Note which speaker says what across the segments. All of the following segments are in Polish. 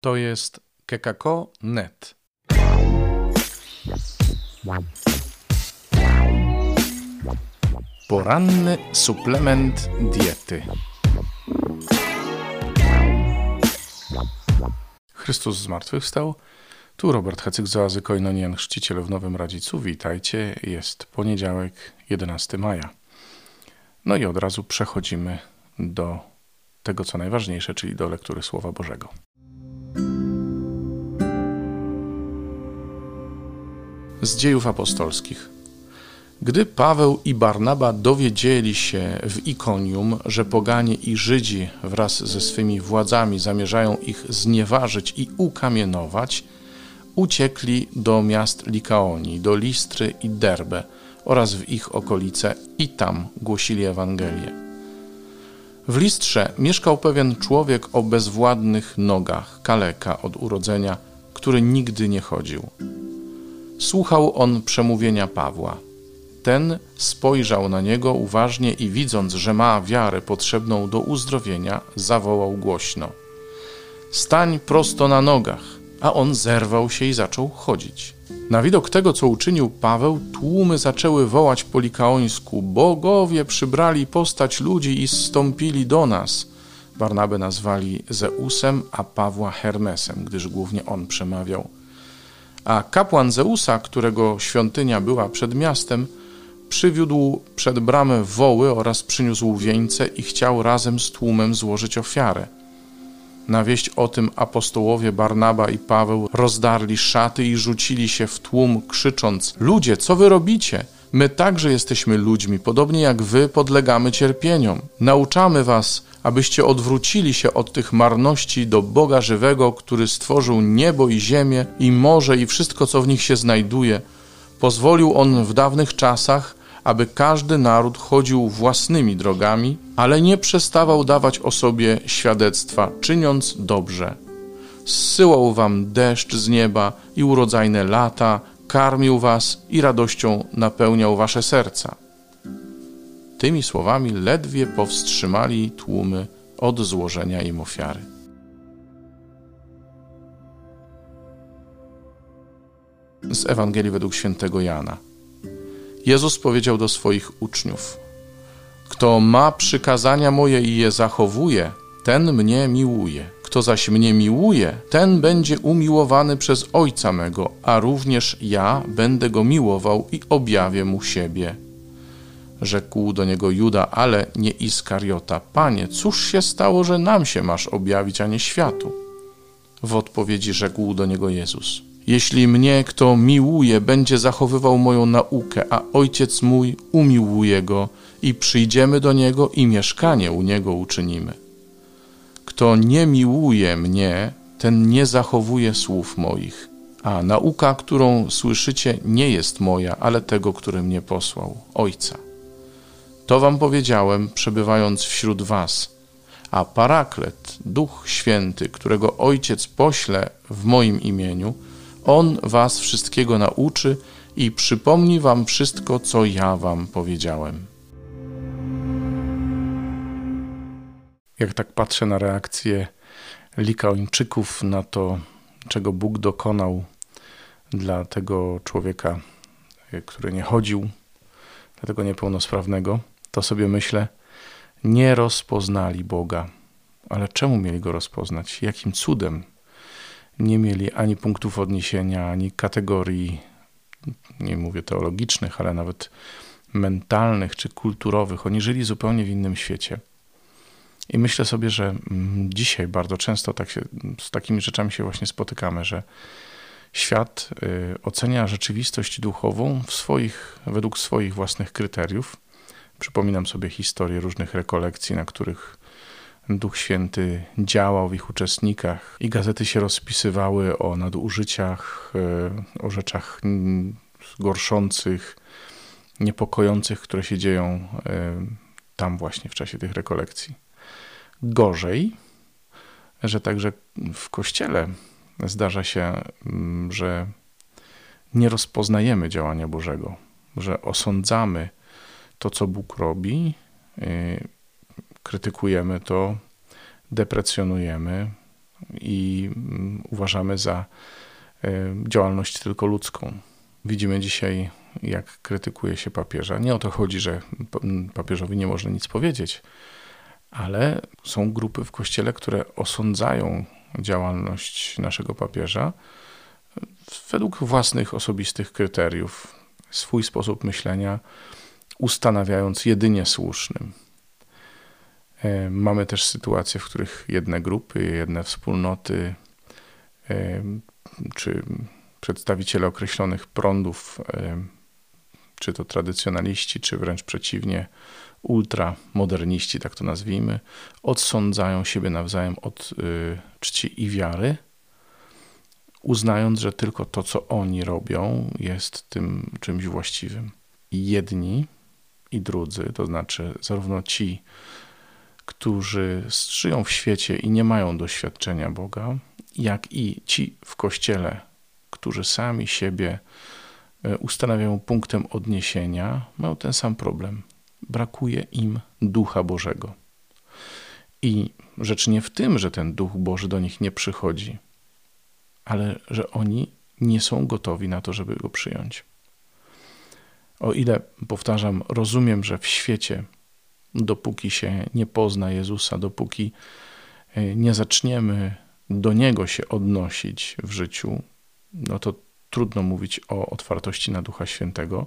Speaker 1: To jest kekako.net. Poranny suplement diety. Chrystus zmartwychwstał. Tu Robert Hecyk z Oazy Koinonian, chrzciciel w Nowym Radzicu. Witajcie. Jest poniedziałek, 11 maja. No i od razu przechodzimy do tego, co najważniejsze, czyli do lektury Słowa Bożego. Z dziejów apostolskich. Gdy Paweł i Barnaba dowiedzieli się w Ikonium, że poganie i Żydzi wraz ze swymi władzami zamierzają ich znieważyć i ukamienować, uciekli do miast Likaonii, do Listry i Derbe oraz w ich okolice i tam głosili Ewangelię. W Listrze mieszkał pewien człowiek o bezwładnych nogach, kaleka od urodzenia, który nigdy nie chodził. Słuchał on przemówienia Pawła. Ten spojrzał na niego uważnie i widząc, że ma wiarę potrzebną do uzdrowienia, zawołał głośno: Stań prosto na nogach! A on zerwał się i zaczął chodzić. Na widok tego, co uczynił Paweł, tłumy zaczęły wołać po likaońsku: Bogowie przybrali postać ludzi i zstąpili do nas. Barnabę nazwali Zeusem, a Pawła Hermesem, gdyż głównie on przemawiał. A kapłan Zeusa, którego świątynia była przed miastem, przywiódł przed bramę woły oraz przyniósł wieńce i chciał razem z tłumem złożyć ofiarę. Na wieść o tym apostołowie Barnaba i Paweł rozdarli szaty i rzucili się w tłum, krzycząc: Ludzie, co wy robicie? My także jesteśmy ludźmi, podobnie jak wy podlegamy cierpieniom. Nauczamy was, abyście odwrócili się od tych marności do Boga żywego, który stworzył niebo i ziemię, i morze, i wszystko, co w nich się znajduje. Pozwolił on w dawnych czasach, aby każdy naród chodził własnymi drogami, ale nie przestawał dawać o sobie świadectwa, czyniąc dobrze. Zsyłał wam deszcz z nieba i urodzajne lata, karmił was i radością napełniał wasze serca. Tymi słowami ledwie powstrzymali tłumy od złożenia im ofiary. Z Ewangelii według świętego Jana. Jezus powiedział do swoich uczniów: Kto ma przykazania moje i je zachowuje, ten mnie miłuje. Kto zaś mnie miłuje, ten będzie umiłowany przez Ojca mego, a również ja będę go miłował i objawię mu siebie. Rzekł do niego Juda, ale nie Iskariota. Panie, cóż się stało, że nam się masz objawić, a nie światu? W odpowiedzi rzekł do niego Jezus. Jeśli mnie kto miłuje, będzie zachowywał moją naukę, a ojciec mój umiłuje go i przyjdziemy do niego i mieszkanie u niego uczynimy. Kto nie miłuje mnie, ten nie zachowuje słów moich. A nauka, którą słyszycie, nie jest moja, ale tego, który mnie posłał, Ojca. To wam powiedziałem, przebywając wśród was. A Paraklet, Duch Święty, którego Ojciec pośle w moim imieniu, On was wszystkiego nauczy i przypomni wam wszystko, co ja wam powiedziałem. Jak tak patrzę na reakcję Likaończyków na to, czego Bóg dokonał dla tego człowieka, który nie chodził, dla tego niepełnosprawnego, to sobie myślę, nie rozpoznali Boga. Ale czemu mieli go rozpoznać? Jakim cudem? Nie mieli ani punktów odniesienia, ani kategorii, nie mówię teologicznych, ale nawet mentalnych czy kulturowych. Oni żyli zupełnie w innym świecie. I myślę sobie, że mm, dzisiaj bardzo często tak się, z takimi rzeczami się właśnie spotykamy, że świat y, ocenia rzeczywistość duchową w swoich, według swoich własnych kryteriów. Przypominam sobie historię różnych rekolekcji, na których Duch Święty działał w ich uczestnikach i gazety się rozpisywały o nadużyciach, y, o rzeczach gorszących, niepokojących, które się dzieją y, tam właśnie w czasie tych rekolekcji. Gorzej, że także w kościele zdarza się, mm, że nie rozpoznajemy działania Bożego, że osądzamy to, co Bóg robi, y, krytykujemy to, deprecjonujemy, i mm, uważamy za e, działalność tylko ludzką. Widzimy dzisiaj, jak krytykuje się papieża. Nie o to chodzi, że papieżowi nie można nic powiedzieć, ale są grupy w kościele, które osądzają działalność naszego papieża według własnych osobistych kryteriów, swój sposób myślenia ustanawiając jedynie słusznym. E, mamy też sytuacje, w których jedne grupy, jedne wspólnoty e, czy przedstawiciele określonych prądów, e, czy to tradycjonaliści, czy wręcz przeciwnie, ultramoderniści, tak to nazwijmy, odsądzają siebie nawzajem od czci i wiary, uznając, że tylko to, co oni robią, jest tym czymś właściwym. I jedni i drudzy, to znaczy zarówno ci, którzy żyją w świecie i nie mają doświadczenia Boga, jak i ci w kościele, którzy sami siebie ustanawiają punktem odniesienia, mają ten sam problem. Brakuje im Ducha Bożego. I rzecz nie w tym, że ten Duch Boży do nich nie przychodzi, ale że oni nie są gotowi na to, żeby go przyjąć. O ile, powtarzam, rozumiem, że w świecie, dopóki się nie pozna Jezusa, dopóki e, nie zaczniemy do Niego się odnosić w życiu, no to trudno mówić o otwartości na Ducha Świętego,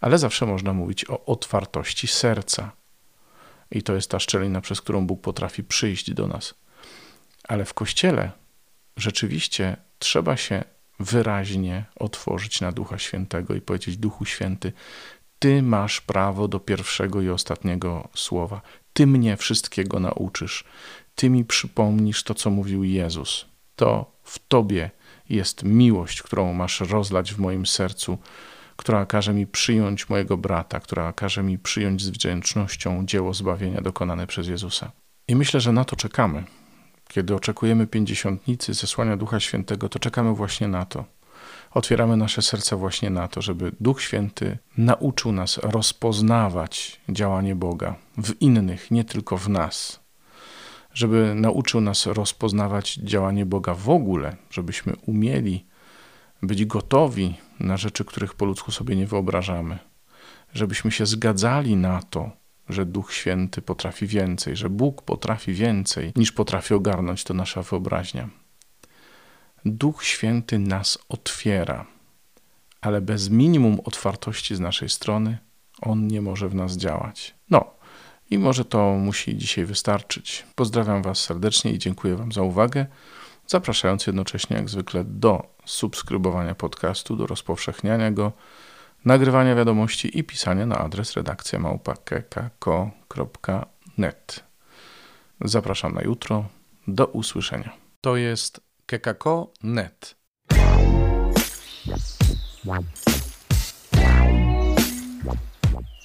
Speaker 1: ale zawsze można mówić o otwartości serca. I to jest ta szczelina, przez którą Bóg potrafi przyjść do nas. Ale w Kościele rzeczywiście trzeba się wyraźnie otworzyć na Ducha Świętego i powiedzieć: Duchu Święty, Ty masz prawo do pierwszego i ostatniego słowa. Ty mnie wszystkiego nauczysz. Ty mi przypomnisz to, co mówił Jezus. To w Tobie jest miłość, którą masz rozlać w moim sercu, która każe mi przyjąć mojego brata, która każe mi przyjąć z wdzięcznością dzieło zbawienia dokonane przez Jezusa. I myślę, że na to czekamy. Kiedy oczekujemy pięćdziesiątnicy, zesłania Ducha Świętego, to czekamy właśnie na to. Otwieramy nasze serca właśnie na to, żeby Duch Święty nauczył nas rozpoznawać działanie Boga w innych, nie tylko w nas. Żeby nauczył nas rozpoznawać działanie Boga w ogóle, żebyśmy umieli być gotowi na rzeczy, których po ludzku sobie nie wyobrażamy. Żebyśmy się zgadzali na to, że Duch Święty potrafi więcej, że Bóg potrafi więcej niż potrafi ogarnąć to nasza wyobraźnia. Duch Święty nas otwiera, ale bez minimum otwartości z naszej strony On nie może w nas działać. No, i może to musi dzisiaj wystarczyć. Pozdrawiam Was serdecznie i dziękuję Wam za uwagę, zapraszając jednocześnie jak zwykle do subskrybowania podcastu, do rozpowszechniania go nagrywania wiadomości i pisania na adres redakcja małpa.kekako.net. Zapraszam na jutro. Do usłyszenia. To jest kekako.net.